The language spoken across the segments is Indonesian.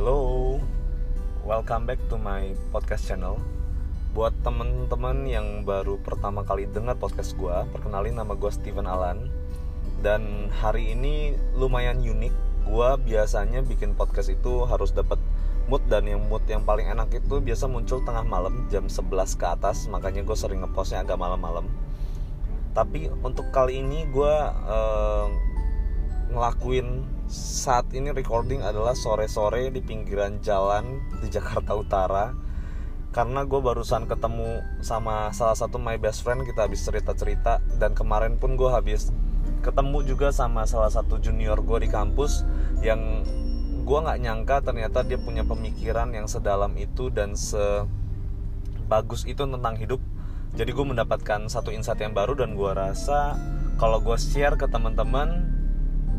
Hello, welcome back to my podcast channel. Buat temen-temen yang baru pertama kali dengar podcast gue, perkenalin nama gue Steven Alan. Dan hari ini lumayan unik. Gue biasanya bikin podcast itu harus dapat mood dan yang mood yang paling enak itu biasa muncul tengah malam jam 11 ke atas. Makanya gue sering ngepostnya agak malam-malam. Tapi untuk kali ini gue uh, ngelakuin saat ini recording adalah sore-sore di pinggiran jalan di Jakarta Utara. Karena gue barusan ketemu sama salah satu my best friend kita habis cerita-cerita. Dan kemarin pun gue habis ketemu juga sama salah satu junior gue di kampus yang gue nggak nyangka ternyata dia punya pemikiran yang sedalam itu dan sebagus itu tentang hidup. Jadi gue mendapatkan satu insight yang baru dan gue rasa kalau gue share ke teman-teman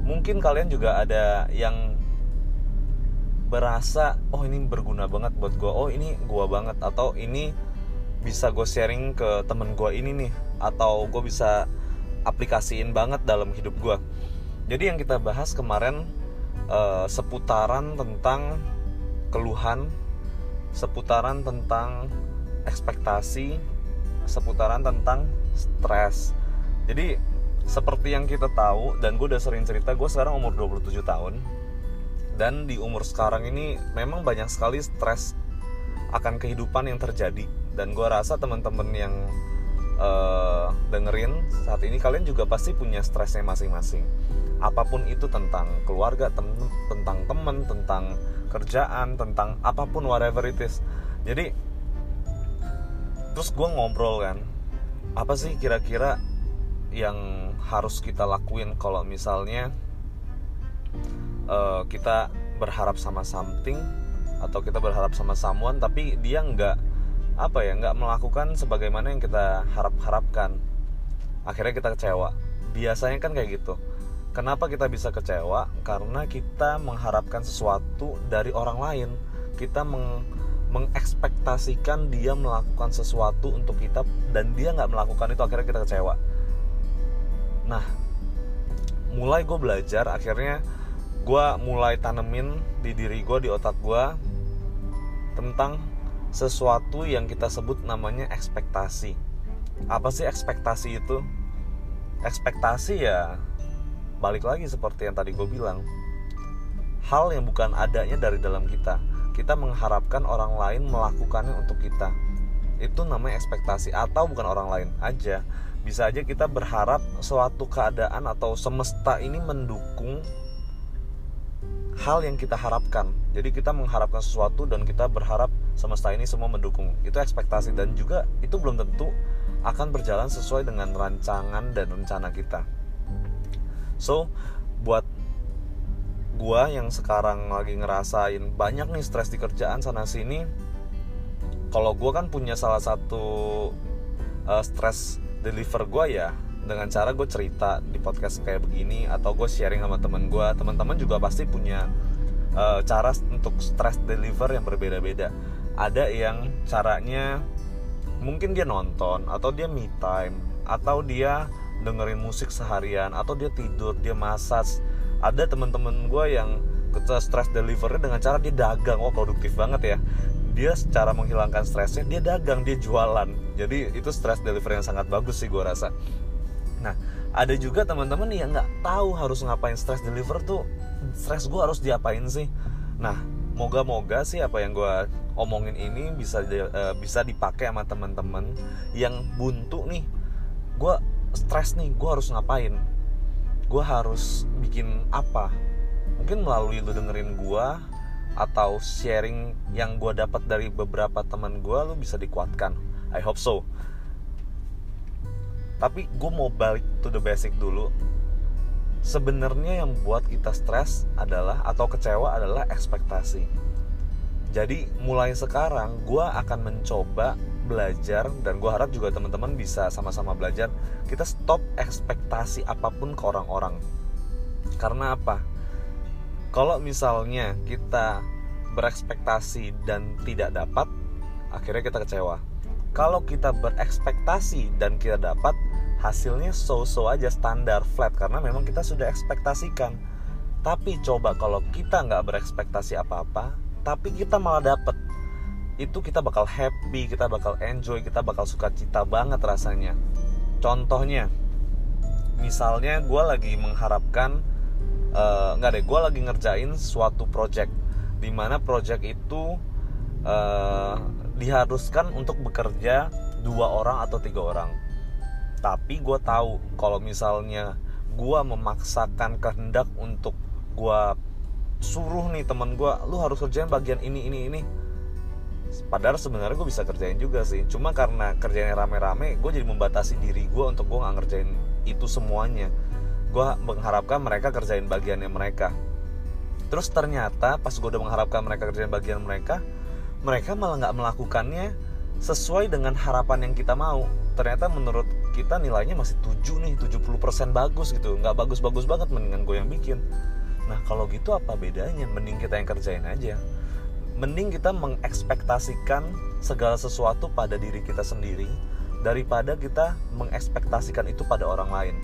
mungkin kalian juga ada yang berasa oh ini berguna banget buat gue oh ini gue banget. Atau ini bisa gue sharing ke temen gue ini nih. Atau gue bisa aplikasiin banget dalam hidup gue jadi yang kita bahas kemarin uh, seputaran tentang keluhan seputaran tentang ekspektasi seputaran tentang stres. Jadi seperti yang kita tahu dan gue udah sering cerita gue sekarang umur 27 tahun. Dan di umur sekarang ini memang banyak sekali stres akan kehidupan yang terjadi. Dan gue rasa teman-teman yang uh, dengerin saat ini kalian juga pasti punya stresnya masing-masing. Apa pun itu tentang keluarga tem tentang temen tentang kerjaan tentang apa pun whatever it is. Jadi terus gue ngobrol kan apa sih kira-kira yang harus kita lakuin kalau misalnya uh, kita berharap sama something atau kita berharap sama someone tapi dia nggak apa ya nggak melakukan sebagaimana yang kita harap harapkan akhirnya kita kecewa. Biasanya kan kayak gitu. Kenapa kita bisa kecewa? Karena kita mengharapkan sesuatu dari orang lain. Kita meng mengekspektasikan dia melakukan sesuatu untuk kita dan dia nggak melakukan itu akhirnya kita kecewa nah mulai gue belajar akhirnya gue mulai tanemin di diri gue di otak gue tentang sesuatu yang kita sebut namanya ekspektasi. Apa sih ekspektasi itu? Ekspektasi ya balik lagi seperti yang tadi gue bilang. Hal yang bukan adanya dari dalam kita. Kita mengharapkan orang lain melakukannya untuk kita. Itu namanya ekspektasi atau bukan orang lain aja bisa aja kita berharap suatu keadaan atau semesta ini mendukung hal yang kita harapkan. Jadi kita mengharapkan sesuatu dan kita berharap semesta ini semua mendukung. Itu ekspektasi dan juga itu belum tentu akan berjalan sesuai dengan rancangan dan rencana kita. So buat gua yang sekarang lagi ngerasain banyak nih stres di kerjaan sana sini kalau gua kan punya salah satu uh, stres deliver gue ya dengan cara gue cerita di podcast kayak begini atau gue sharing sama temen gue teman-teman juga pasti punya uh, cara untuk stress deliver yang berbeda-beda. Ada yang caranya mungkin dia nonton atau dia me time atau dia dengerin musik seharian atau dia tidur dia massage. Ada teman-teman gue yang stress delivernya dengan cara dia dagang. Wah produktif banget ya dia secara menghilangkan stresnya dia dagang dia jualan. Jadi itu stress delivery yang sangat bagus sih gue rasa. Nah ada juga teman-teman yang nggak tahu harus ngapain stress deliver tuh stress gue harus diapain sih. Nah moga-moga sih apa yang gue omongin ini bisa di, uh, bisa dipakai sama teman-teman yang buntu nih. Gue stres nih gue harus ngapain? Gue harus bikin apa? Mungkin melalui lu dengerin gue atau sharing yang gue dapat dari beberapa teman gue lo bisa dikuatkan. I hope so. Tapi gue mau balik to the basic dulu. Sebenarnya yang buat kita stres adalah atau kecewa adalah ekspektasi. Jadi mulai sekarang gue akan mencoba belajar dan gue harap juga teman-teman bisa sama-sama belajar kita stop ekspektasi apa pun ke orang-orang. Karena apa kalau misalnya kita berekspektasi dan tidak dapat akhirnya kita kecewa. Kalau kita berekspektasi dan kita dapat hasilnya so-so aja standar flat. Karena memang kita sudah ekspektasikan. Tapi coba kalau kita nggak berekspektasi apa-apa tapi kita malah dapet itu kita bakal happy kita bakal enjoy kita bakal suka cita banget rasanya. Contohnya misalnya gue lagi mengharapkan uh, nggak deh gue lagi ngerjain suatu project di mana project itu uh, diharuskan untuk bekerja dua orang atau tiga orang. Tapi gue tahu kalau misalnya gue memaksakan kehendak untuk gue suruh nih teman gue lu harus kerjain bagian ini ini ini. Padahal sebenarnya gue bisa kerjain juga sih. Cuma karena kerjanya rame-rame gue jadi membatasi diri gue untuk gue nggak ngerjain itu semuanya gue mengharapkan mereka kerjain bagiannya mereka. Terus ternyata pas gue udah mengharapkan mereka kerjain bagian mereka mereka malah nggak melakukannya sesuai dengan harapan yang kita mau. Ternyata menurut kita nilainya masih 7 nih 70% bagus gitu. Nggak bagus-bagus banget mendingan gue yang bikin. Nah kalau gitu apa bedanya? Mending kita yang kerjain aja. Mending kita mengekspektasikan segala sesuatu pada diri kita sendiri daripada kita mengekspektasikan itu pada orang lain.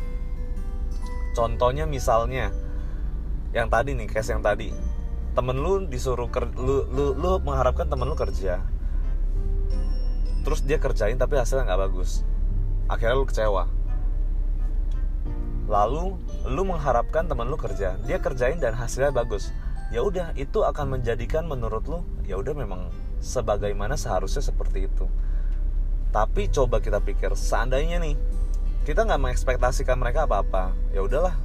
Contohnya misalnya yang tadi nih, case yang tadi. Temen lu disuruh ker, lu, lu, lu mengharapkan temen lu kerja. Terus dia kerjain tapi hasilnya nggak bagus. Akhirnya lu kecewa. Lalu lu mengharapkan temen lu kerja, dia kerjain dan hasilnya bagus ya udah itu akan menjadikan menurut lo ya udah memang sebagaimana seharusnya seperti itu tapi coba kita pikir seandainya nih kita nggak mengekspektasikan mereka apa-apa. Ya udahlah.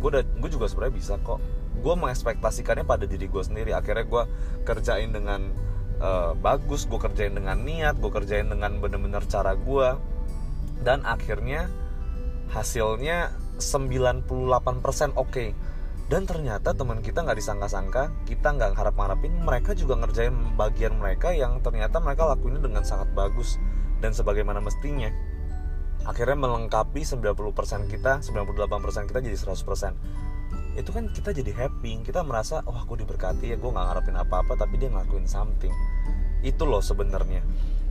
Gue udah gue juga sebenarnya bisa kok. Gue mengekspektasikannya pada diri gue sendiri. Akhirnya gue kerjain dengan uh, bagus gue kerjain dengan niat gue kerjain dengan bener-bener cara gue dan akhirnya hasilnya 98% oke. Okay dan ternyata teman kita nggak disangka-sangka kita nggak harap-harapin mereka juga ngerjain bagian mereka yang ternyata mereka lakuinnya dengan sangat bagus dan sebagaimana mestinya akhirnya melengkapi 90% kita 98% kita jadi 100% itu kan kita jadi happy kita merasa wah oh, aku diberkati ya gue nggak ngarepin apa-apa tapi dia ngelakuin something. Itu loh sebenarnya.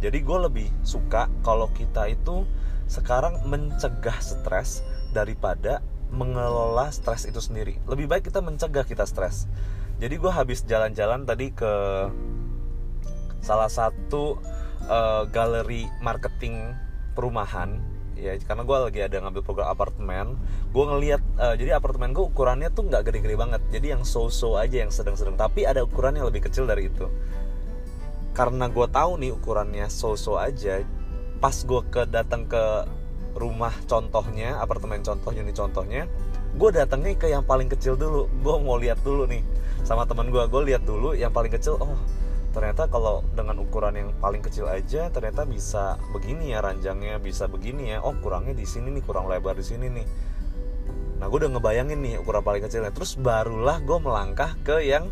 Jadi gue lebih suka kalau kita itu sekarang mencegah stres daripada mengelola stres itu sendiri. Lebih baik kita mencegah kita stres. Jadi gue habis jalan-jalan tadi ke salah satu uh, galeri marketing perumahan ya karena gue lagi ada ngambil program apartemen gue ngelihat uh, jadi apartemen gue ukurannya tuh nggak gede-gede banget. Jadi yang so-so aja yang sedang-sedang. Tapi ada ukuran yang lebih kecil dari itu. Karena gue tahu nih ukurannya so-so aja pas gue ke datang ke rumah contohnya apartemen contohnya nih contohnya gue datangnya ke yang paling kecil dulu. Gue mau lihat dulu nih sama teman gue gue lihat dulu yang paling kecil oh ternyata kalau dengan ukuran yang paling kecil aja ternyata bisa begini ya ranjangnya bisa begini ya. Oh kurangnya di sini nih kurang lebar di sini nih. Nah gue udah ngebayangin nih ukuran paling kecilnya. Terus barulah gue melangkah ke yang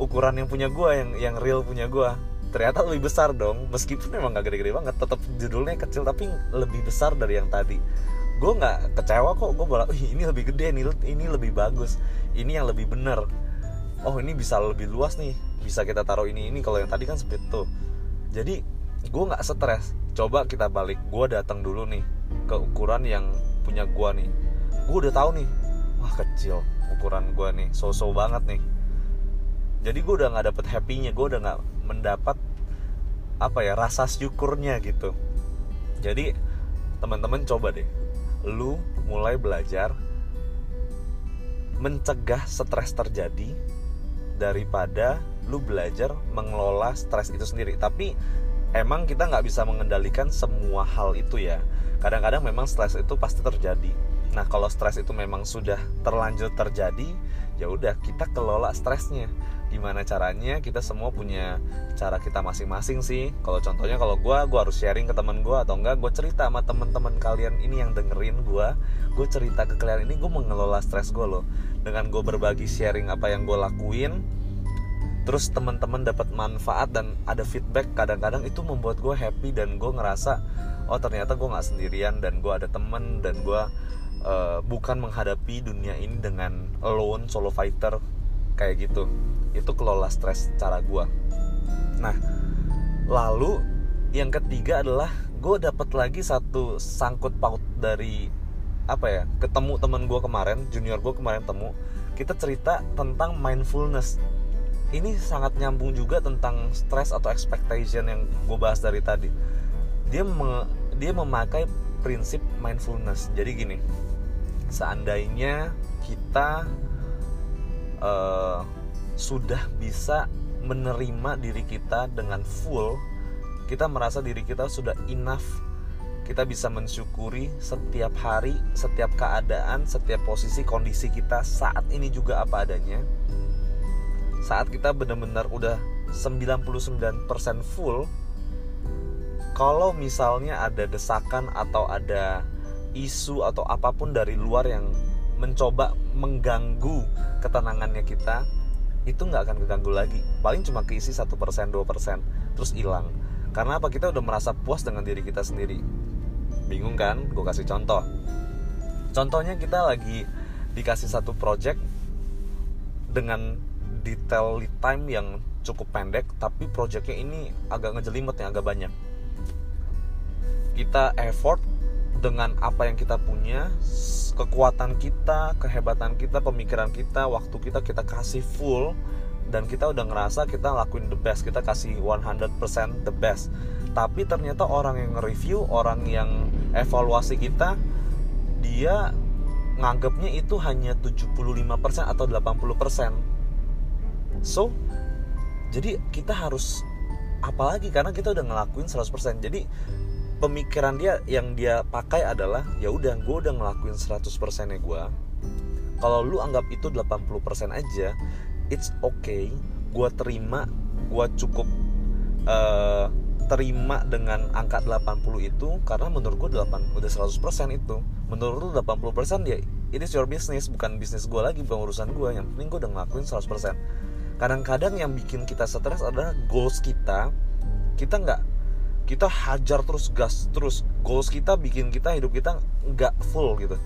ukuran yang punya gue yang yang real punya gue ternyata lebih besar dong. Meskipun memang gak gede-gede banget tetap judulnya kecil tapi lebih besar dari yang tadi. Gue nggak kecewa kok gue bilang ini lebih gede ini ini lebih bagus ini yang lebih bener. Oh ini bisa lebih luas nih bisa kita taruh ini ini. Kalau yang tadi kan sempit tuh. Jadi gue nggak stres. Coba kita balik. Gue datang dulu nih ke ukuran yang punya gue nih. Gue udah tahu nih. Wah kecil ukuran gue nih. So-so banget nih. Jadi gue udah nggak dapet happynya. Gue udah nggak mendapat apa ya rasa syukurnya gitu. Jadi teman-teman coba deh. Lu mulai belajar mencegah stres terjadi daripada lu belajar mengelola stres itu sendiri. Tapi emang kita nggak bisa mengendalikan semua hal itu ya. Kadang-kadang memang stres itu pasti terjadi. Nah kalau stres itu memang sudah terlanjur terjadi ya udah kita kelola stresnya. Gimana caranya kita semua punya cara kita masing-masing sih. Kalau contohnya kalau gue gue harus sharing ke teman gue atau enggak gue cerita sama teman-teman kalian ini yang dengerin gue gue cerita ke kalian ini gue mengelola stres gue loh. Dengan gue berbagi sharing apa yang gue lakuin terus teman-teman dapat manfaat dan ada feedback kadang-kadang itu membuat gue happy dan gue ngerasa oh ternyata gue nggak sendirian dan gue ada temen dan gue uh, bukan menghadapi dunia ini dengan alone solo fighter kayak gitu. Itu kelola stres cara gue nah lalu yang ketiga adalah gue dapet lagi satu sangkut paut dari apa ya ketemu temen gue kemarin junior gue kemarin temu kita cerita tentang mindfulness ini sangat nyambung juga tentang stress atau expectation yang gue bahas dari tadi dia me, dia memakai prinsip mindfulness jadi gini seandainya kita uh, sudah bisa menerima diri kita dengan full kita merasa diri kita sudah enough kita bisa mensyukuri setiap hari, setiap keadaan, setiap posisi kondisi kita saat ini juga apa adanya. Saat kita benar-benar udah 99% full, kalau misalnya ada desakan atau ada isu atau apa pun dari luar yang mencoba mengganggu ketenangannya kita, itu nggak akan keganggu lagi. Paling cuma keisi satu persen, dua persen, terus hilang. Karena apa? Kita udah merasa puas dengan diri kita sendiri bingung kan gue kasih contoh contohnya kita lagi dikasih satu project dengan detail lead time yang cukup pendek tapi projectnya ini agak ngejelimet yang agak banyak. Kita effort dengan apa yang kita punya kekuatan kita kehebatan kita pemikiran kita waktu kita kita kasih full dan kita udah ngerasa kita lakuin the best kita kasih 100% the best. Tapi ternyata orang yang review orang yang evaluasi kita dia nganggapnya itu hanya 75% atau 80% so jadi kita harus apalagi karena kita udah ngelakuin 100% jadi pemikiran dia yang dia pakai adalah ya udah gue udah ngelakuin 100% nya gue kalau lu anggap itu 80% aja it's okay. Gue terima gue cukup uh, terima dengan angka 80 itu karena menurut gue 8 udah 100% itu. Menurut lu 80% ya it is your business. Bukan bisnis gue lagi bukan urusan gue yang penting gue udah ngelakuin 100% kadang-kadang yang bikin kita stres adalah goals kita. Kita nggak kita hajar terus gas terus. Goals kita bikin kita hidup kita nggak full gitu.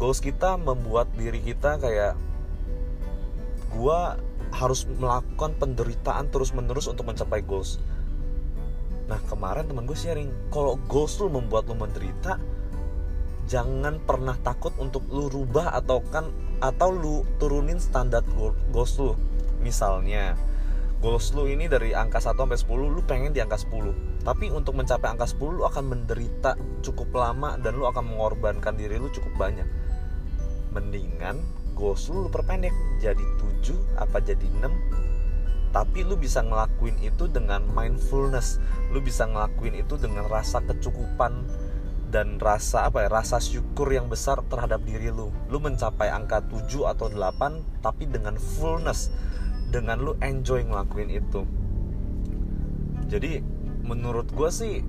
Goals kita membuat diri kita kayak gue harus melakukan penderitaan terus menerus untuk mencapai goals. Nah kemarin teman gue sharing Kalau goals lu membuat lu menderita Jangan pernah takut untuk lu rubah atau kan Atau lu turunin standar goals lu Misalnya Goals lu ini dari angka 1 sampai 10 Lu pengen di angka 10 Tapi untuk mencapai angka 10 Lu akan menderita cukup lama Dan lu akan mengorbankan diri lu cukup banyak. Mendingan goals lu, lu perpendek Jadi 7 apa jadi 6 tapi lu bisa ngelakuin itu dengan mindfulness. Lu bisa ngelakuin itu dengan rasa kecukupan dan rasa apa ya rasa syukur yang besar terhadap diri lu. Lu mencapai angka 7 atau 8 tapi dengan fullness dengan lu enjoy ngelakuin itu. Jadi menurut gue sih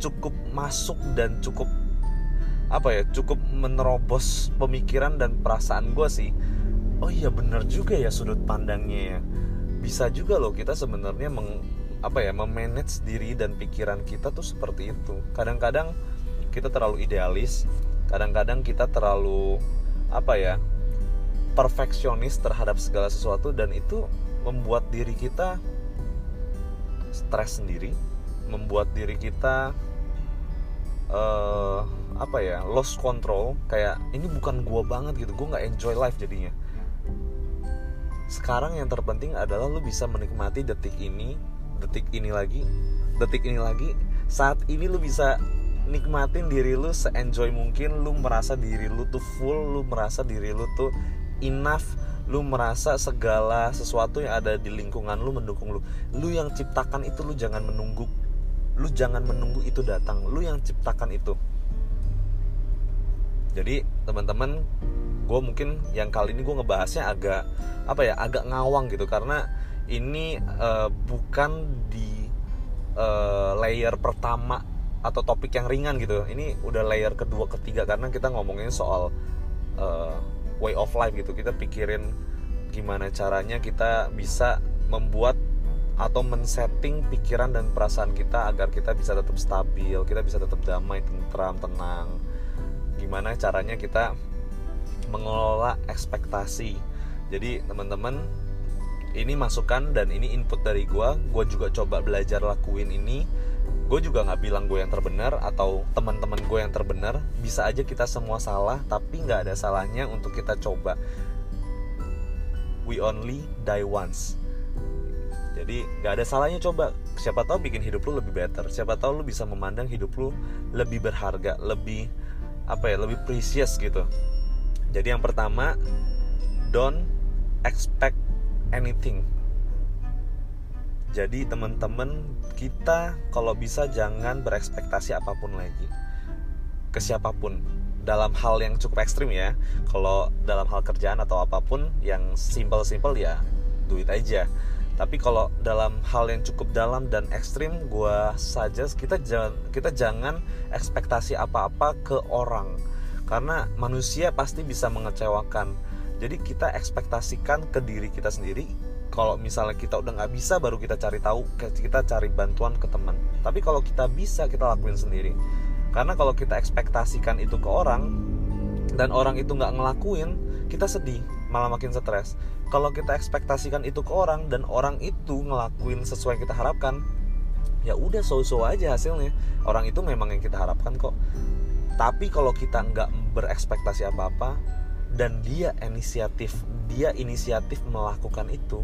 cukup masuk dan cukup apa ya cukup menerobos pemikiran dan perasaan gue sih. Oh iya bener juga ya sudut pandangnya ya. Bisa juga loh kita sebenarnya meng apa ya memanage diri dan pikiran kita tuh seperti itu. Kadang-kadang kita terlalu idealis kadang-kadang kita terlalu apa ya perfeksionis terhadap segala sesuatu dan itu membuat diri kita stres sendiri membuat diri kita uh, apa ya lost control kayak ini bukan gua banget gitu gua nggak enjoy life jadinya. Sekarang yang terpenting adalah lu bisa menikmati detik ini detik ini lagi detik ini lagi. Saat ini lu bisa nikmatin diri lu se-enjoy mungkin lu merasa diri lu tuh full lu merasa diri lu tuh enough lu merasa segala sesuatu yang ada di lingkungan lu mendukung lu. Lu yang ciptakan itu lu jangan menunggu. Lu jangan menunggu itu datang. Lu yang ciptakan itu. Jadi teman-teman gue mungkin yang kali ini gue ngebahasnya agak apa ya agak ngawang gitu. Karena ini uh, bukan di uh, layer pertama atau topik yang ringan gitu. Ini udah layer kedua ketiga. Karena kita ngomongin soal uh, way of life gitu. Kita pikirin gimana caranya kita bisa membuat atau men-setting pikiran dan perasaan kita agar kita bisa tetap stabil, kita bisa tetap damai, tentram, tenang. Gimana caranya kita mengelola ekspektasi. Jadi teman-teman ini masukan dan ini input dari gue gue juga coba belajar lakuin ini gue juga nggak bilang gue yang terbenar atau teman-teman gue yang terbenar. Bisa aja kita semua salah tapi nggak ada salahnya untuk kita coba. We only die once. Jadi nggak ada salahnya coba. Siapa tahu bikin hidup lu lebih better. Siapa tahu lu bisa memandang hidup lu lebih berharga lebih apa ya lebih precious gitu. Jadi yang pertama don't expect anything jadi teman-teman kita kalau bisa jangan berekspektasi apa pun lagi. Ke siapa pun. Dalam hal yang cukup ekstrim ya. Kalau dalam hal kerjaan atau apa pun yang simple-simple ya duit aja. Tapi kalau dalam hal yang cukup dalam dan ekstrim gue saja kita jangan kita jangan ekspektasi apa-apa ke orang. Karena manusia pasti bisa mengecewakan. Jadi kita ekspektasikan ke diri kita sendiri kalau misalnya kita udah nggak bisa baru kita cari tahu kita cari bantuan ke teman. Tapi kalau kita bisa kita lakuin sendiri. Karena kalau kita ekspektasikan itu ke orang dan orang itu nggak ngelakuin kita sedih malah makin stres. Kalau kita ekspektasikan itu ke orang dan orang itu ngelakuin sesuai yang kita harapkan ya udah so-so aja hasilnya. Orang itu memang yang kita harapkan kok. Tapi kalau kita nggak berekspektasi apa-apa dan dia inisiatif dia inisiatif melakukan itu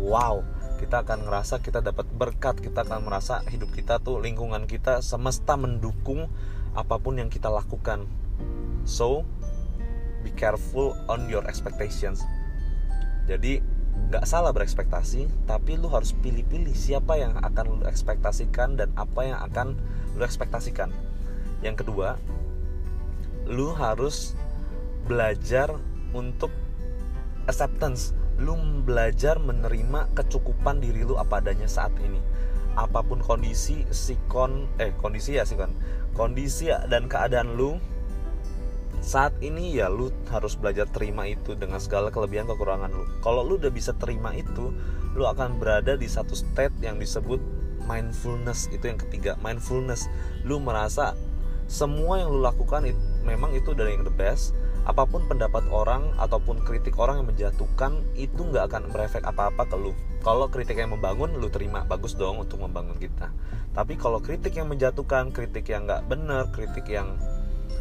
wow kita akan ngerasa kita dapat berkat kita akan merasa hidup kita tuh lingkungan kita semesta mendukung apa pun yang kita lakukan. So be careful on your expectations. Jadi nggak salah berekspektasi tapi lu harus pilih-pilih siapa yang akan lu ekspektasikan dan apa yang akan lu ekspektasikan. Yang kedua lu harus belajar untuk acceptance lu belajar menerima kecukupan diri lu apa adanya saat ini. Apa pun kondisi sikon eh kondisi ya sikon kondisi ya, dan keadaan lu saat ini ya lu harus belajar terima itu dengan segala kelebihan kekurangan lu. Kalau lu udah bisa terima itu lu akan berada di satu state yang disebut mindfulness itu yang ketiga. Mindfulness. Lu merasa semua yang lu lakukan itu, memang itu dari yang the best apa pun pendapat orang ataupun kritik orang yang menjatuhkan itu nggak akan berefek apa-apa ke lu. Kalau kritik yang membangun lu terima. Bagus dong untuk membangun kita. Tapi kalau kritik yang menjatuhkan kritik yang nggak bener kritik yang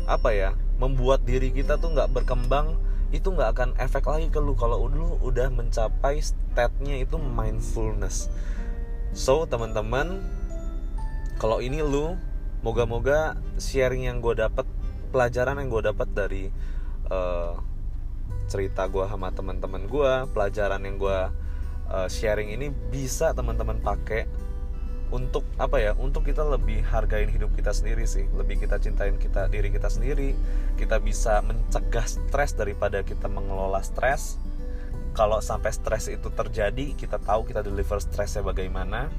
apa ya membuat diri kita tuh nggak berkembang itu nggak akan efek lagi ke lu. Kalau lu udah mencapai state-nya itu mindfulness. So teman-teman kalau ini lu moga-moga sharing yang gue dapat pelajaran yang gue dapat dari uh, cerita gue sama teman-teman gue pelajaran yang gue uh, sharing ini bisa teman-teman pakai untuk apa ya untuk kita lebih hargain hidup kita sendiri sih. Lebih kita cintain kita diri kita sendiri. Kita bisa mencegah stres daripada kita mengelola stres. Kalau sampai stres itu terjadi kita tahu kita deliver stresnya bagaimana.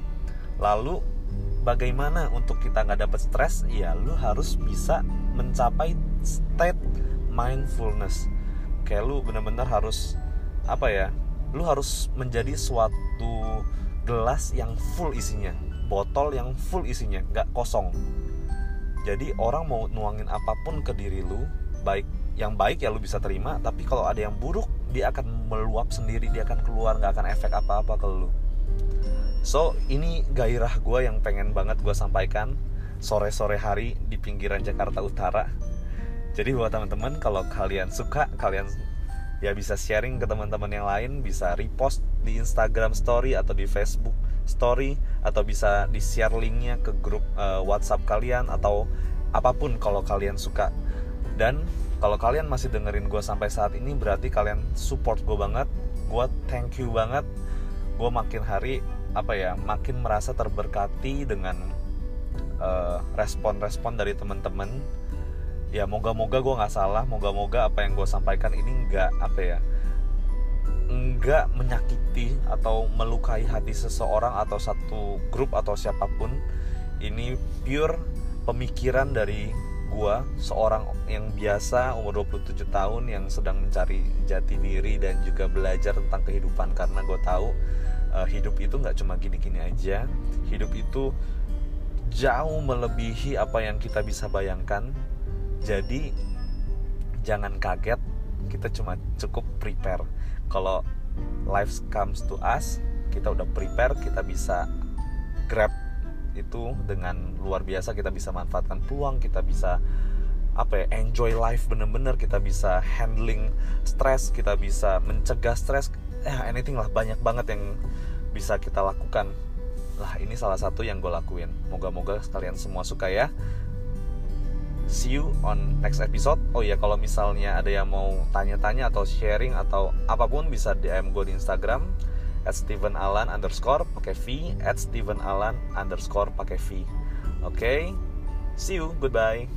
Lalu bagaimana untuk kita nggak dapat stres? Ya lu harus bisa mencapai state mindfulness. Kayak lu bener-bener harus apa ya lu harus menjadi suatu gelas yang full isinya botol yang full isinya nggak kosong. Jadi orang mau nuangin apa pun ke diri lu baik yang baik ya lu bisa terima tapi kalau ada yang buruk dia akan meluap sendiri dia akan keluar nggak akan efek apa-apa ke lu. So ini gairah gue yang pengen banget gue sampaikan sore-sore hari di pinggiran Jakarta Utara jadi buat teman-teman kalau kalian suka kalian ya bisa sharing ke teman-teman yang lain bisa repost di Instagram Story atau di Facebook Story atau bisa di share linknya ke grup uh, WhatsApp kalian atau apa pun kalau kalian suka. Dan kalau kalian masih dengerin gue sampai saat ini berarti kalian support gue banget gue thank you banget. Gue makin hari apa ya makin merasa terberkati dengan eh, respon-respon uh, dari teman-teman ya moga-moga gue nggak salah. Moga-moga apa yang gue sampaikan ini nggak apa ya nggak menyakiti atau melukai hati seseorang atau satu grup atau siapa pun. Ini pure pemikiran dari gue seorang yang biasa umur 27 tahun yang sedang mencari jati diri dan juga belajar tentang kehidupan. Karena gue tahu uh, hidup itu nggak cuma gini-gini aja. Hidup itu jauh melebihi apa yang kita bisa bayangkan jadi jangan kaget kita cuma cukup prepare. Kalau life comes to us kita udah prepare kita bisa grab itu dengan luar biasa kita bisa manfaatkan peluang kita bisa apa ya enjoy life bener-bener kita bisa handling stress kita bisa mencegah stress. Eh anything lah banyak banget yang bisa kita lakukan. Lah ini salah satu yang gue lakuin. Moga-moga kalian semua suka ya see you on next episode oh ya kalau misalnya ada yang mau tanya-tanya atau sharing atau apa pun bisa DM gue di Instagram at Steven Alan underscore pakai V at Steven Alan underscore pakai V oke okay? see you goodbye